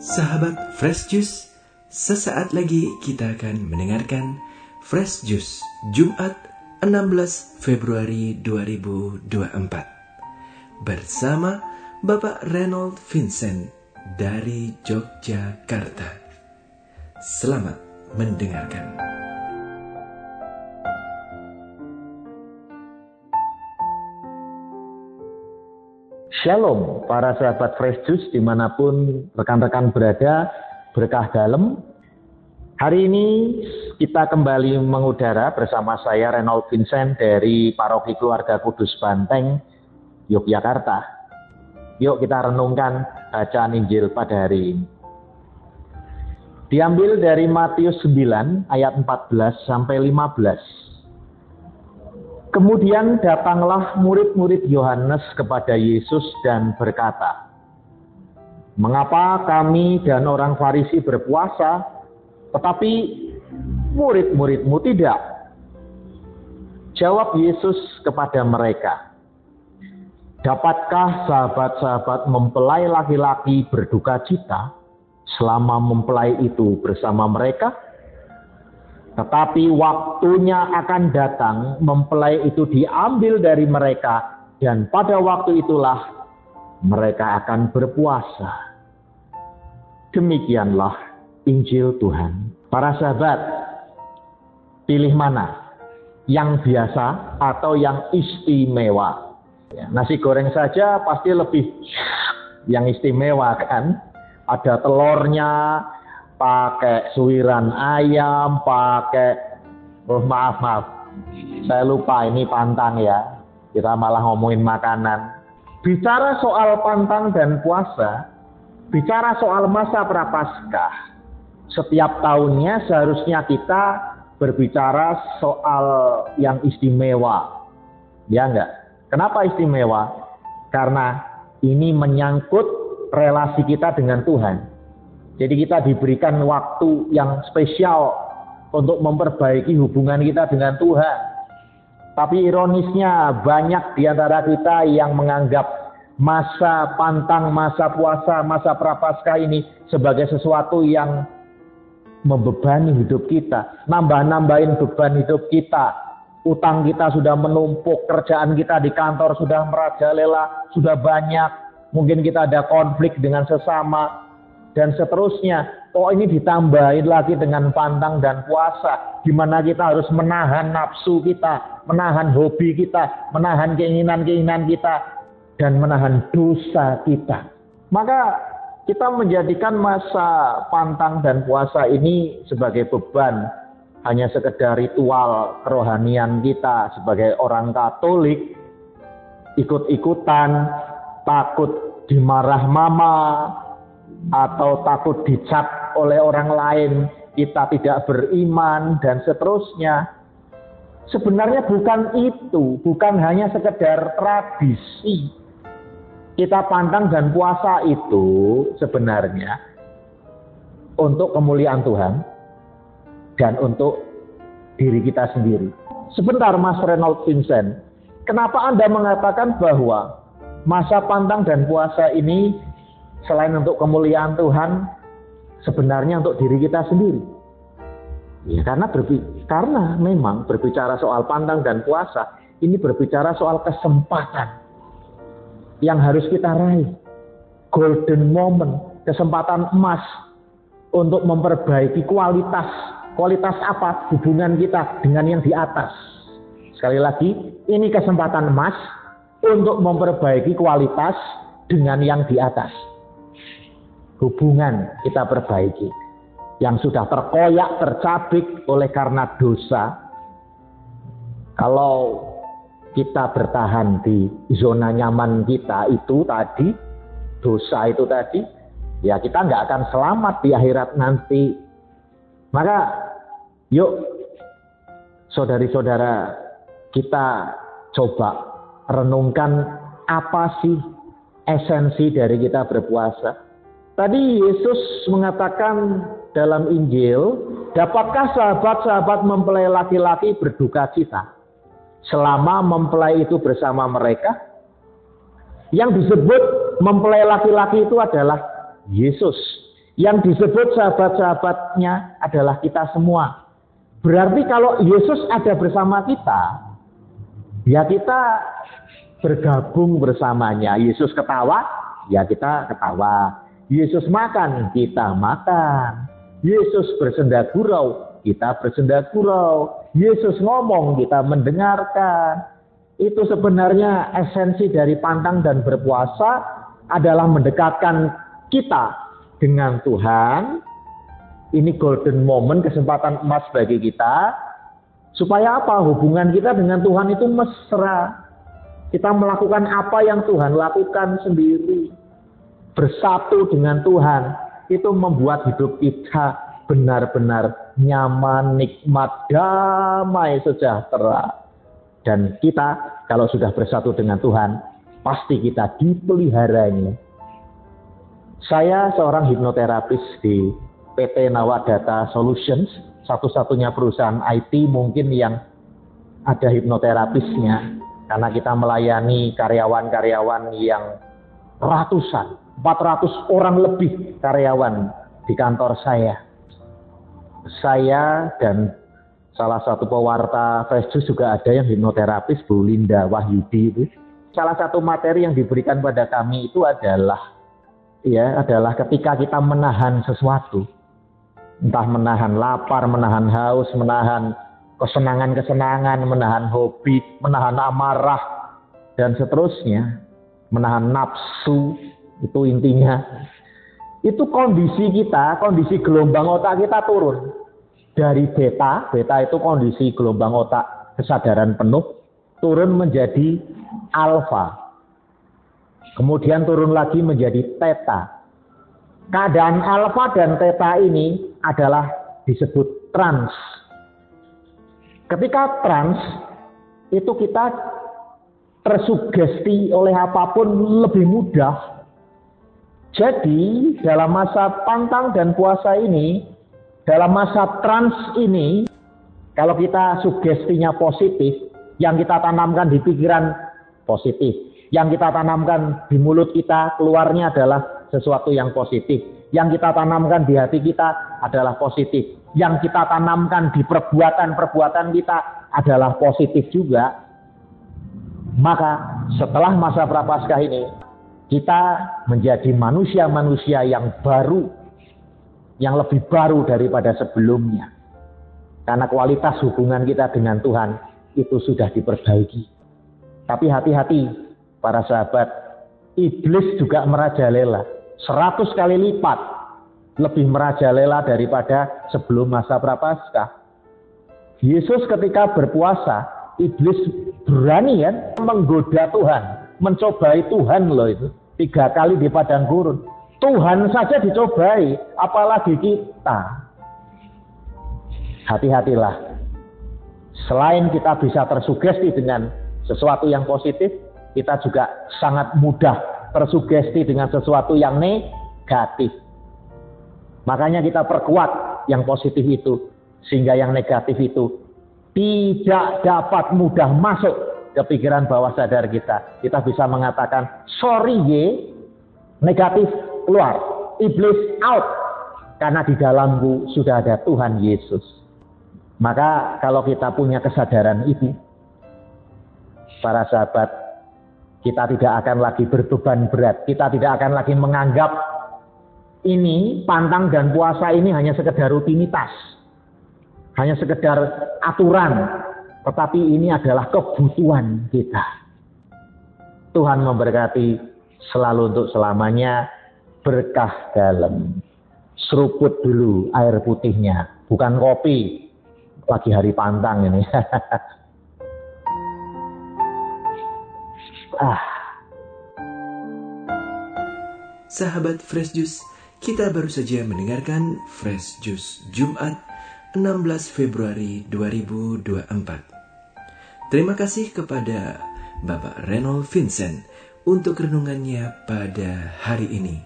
Sahabat Fresh Juice, sesaat lagi kita akan mendengarkan Fresh Juice Jumat 16 Februari 2024 bersama Bapak Reynold Vincent dari Yogyakarta. Selamat mendengarkan. Shalom para sahabat Fresh Juice di mana pun rekan-rekan berada berkah dalam. Hari ini kita kembali mengudara bersama saya Reynold Vincent dari Paroki Keluarga Kudus Banteng, Yogyakarta. Yuk kita renungkan bacaan Injil pada hari ini. Diambil dari Matius 9 ayat 14 sampai 15. Kemudian datanglah murid-murid Yohanes kepada Yesus dan berkata, "Mengapa kami dan orang Farisi berpuasa, tetapi murid-muridmu tidak?" Jawab Yesus kepada mereka, "Dapatkah sahabat-sahabat mempelai laki-laki berduka cita selama mempelai itu bersama mereka?" Tetapi waktunya akan datang, mempelai itu diambil dari mereka, dan pada waktu itulah mereka akan berpuasa. Demikianlah Injil Tuhan. Para sahabat, pilih mana? Yang biasa atau yang istimewa? Ya, nasi goreng saja pasti lebih yang istimewa kan? Ada telurnya, pakai suiran ayam, pakai oh maaf maaf. Saya lupa ini pantang ya. Kita malah ngomongin makanan. Bicara soal pantang dan puasa, bicara soal masa prapaskah. Setiap tahunnya seharusnya kita berbicara soal yang istimewa. Ya enggak? Kenapa istimewa? Karena ini menyangkut relasi kita dengan Tuhan. Jadi kita diberikan waktu yang spesial untuk memperbaiki hubungan kita dengan Tuhan. Tapi ironisnya banyak di antara kita yang menganggap masa pantang, masa puasa, masa prapaskah ini sebagai sesuatu yang membebani hidup kita, nambah-nambahin beban hidup kita. Utang kita sudah menumpuk, kerjaan kita di kantor sudah merajalela, sudah banyak. Mungkin kita ada konflik dengan sesama, dan seterusnya. Oh ini ditambahin lagi dengan pantang dan puasa. Gimana kita harus menahan nafsu kita, menahan hobi kita, menahan keinginan-keinginan kita, dan menahan dosa kita. Maka kita menjadikan masa pantang dan puasa ini sebagai beban. Hanya sekedar ritual kerohanian kita sebagai orang Katolik. Ikut-ikutan, takut dimarah mama, atau takut dicap oleh orang lain, kita tidak beriman dan seterusnya. Sebenarnya bukan itu, bukan hanya sekedar tradisi. Kita pantang dan puasa itu sebenarnya untuk kemuliaan Tuhan dan untuk diri kita sendiri. Sebentar Mas Reynold Vincent, kenapa Anda mengatakan bahwa masa pantang dan puasa ini selain untuk kemuliaan Tuhan, sebenarnya untuk diri kita sendiri. Ya, karena berbi karena memang berbicara soal pandang dan puasa, ini berbicara soal kesempatan yang harus kita raih. Golden moment, kesempatan emas untuk memperbaiki kualitas kualitas apa hubungan kita dengan yang di atas. Sekali lagi, ini kesempatan emas untuk memperbaiki kualitas dengan yang di atas hubungan kita perbaiki. Yang sudah terkoyak, tercabik oleh karena dosa. Kalau kita bertahan di zona nyaman kita itu tadi, dosa itu tadi, ya kita nggak akan selamat di akhirat nanti. Maka yuk saudari-saudara kita coba renungkan apa sih esensi dari kita berpuasa Tadi Yesus mengatakan dalam Injil, dapatkah sahabat-sahabat mempelai laki-laki berduka cita selama mempelai itu bersama mereka? Yang disebut mempelai laki-laki itu adalah Yesus. Yang disebut sahabat-sahabatnya adalah kita semua. Berarti kalau Yesus ada bersama kita, ya kita bergabung bersamanya. Yesus ketawa, ya kita ketawa. Yesus makan, kita makan. Yesus bersenda gurau, kita bersenda gurau. Yesus ngomong, kita mendengarkan. Itu sebenarnya esensi dari pantang dan berpuasa adalah mendekatkan kita dengan Tuhan. Ini golden moment, kesempatan emas bagi kita. Supaya apa? Hubungan kita dengan Tuhan itu mesra. Kita melakukan apa yang Tuhan lakukan sendiri. Bersatu dengan Tuhan. Itu membuat hidup kita benar-benar nyaman, nikmat, damai, sejahtera. Dan kita kalau sudah bersatu dengan Tuhan, pasti kita dipeliharanya saya seorang hipnoterapis di PT Nawadata Solutions, satu-satunya perusahaan IT mungkin yang ada hipnoterapisnya. Karena kita melayani karyawan-karyawan yang ratusan, 400 orang lebih karyawan di kantor saya. Saya dan salah satu pewarta Fresh Juice juga ada yang hipnoterapis Bu Linda Wahyudi itu. Salah satu materi yang diberikan pada kami itu adalah ya adalah ketika kita menahan sesuatu. Entah menahan lapar, menahan haus, menahan kesenangan-kesenangan, menahan hobi, menahan amarah, dan seterusnya. Menahan nafsu, itu intinya. Itu kondisi kita, kondisi gelombang otak kita turun. Dari beta, beta itu kondisi gelombang otak kesadaran penuh, turun menjadi alfa, Kemudian turun lagi menjadi theta. Keadaan alfa dan theta ini adalah disebut trans. Ketika trans itu kita tersugesti oleh apa pun lebih mudah. Jadi dalam masa pantang dan puasa ini, dalam masa trans ini, kalau kita sugestinya positif, yang kita tanamkan di pikiran positif, yang kita tanamkan di mulut kita keluarnya adalah sesuatu yang positif. Yang kita tanamkan di hati kita adalah positif. Yang kita tanamkan di perbuatan-perbuatan kita adalah positif juga. Maka setelah masa prapaskah ini, kita menjadi manusia-manusia yang baru, yang lebih baru daripada sebelumnya. Karena kualitas hubungan kita dengan Tuhan itu sudah diperbaiki. Tapi hati-hati, para sahabat, iblis juga merajalela. Seratus kali lipat lebih merajalela daripada sebelum masa prapaskah. Yesus ketika berpuasa, iblis berani kan menggoda Tuhan, mencobai Tuhan loh itu. Tiga kali di padang gurun. Tuhan saja dicobai, apalagi kita. Hati-hatilah. Selain kita bisa tersugesti dengan sesuatu yang positif, kita juga sangat mudah tersugesti dengan sesuatu yang negatif. Makanya kita perkuat yang positif itu sehingga yang negatif itu tidak dapat mudah masuk ke pikiran bawah sadar kita. Kita bisa mengatakan sorry ye negatif keluar, iblis out karena di dalamku sudah ada Tuhan Yesus. Maka kalau kita punya kesadaran itu, para sahabat kita tidak akan lagi berbeban berat. Kita tidak akan lagi menganggap ini pantang dan puasa ini hanya sekedar rutinitas. Hanya sekedar aturan. Tetapi ini adalah kebutuhan kita. Tuhan memberkati selalu untuk selamanya berkah dalam. Seruput dulu air putihnya. Bukan kopi. Lagi hari pantang ini. ah. Sahabat Fresh Juice, kita baru saja mendengarkan Fresh Juice Jumat 16 Februari 2024. Terima kasih kepada Bapak Renold Vincent untuk renungannya pada hari ini.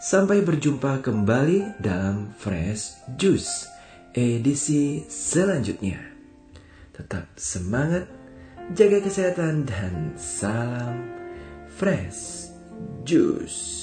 Sampai berjumpa kembali dalam Fresh Juice edisi selanjutnya. Tetap semangat jaga kesehatan dan salam fresh juice.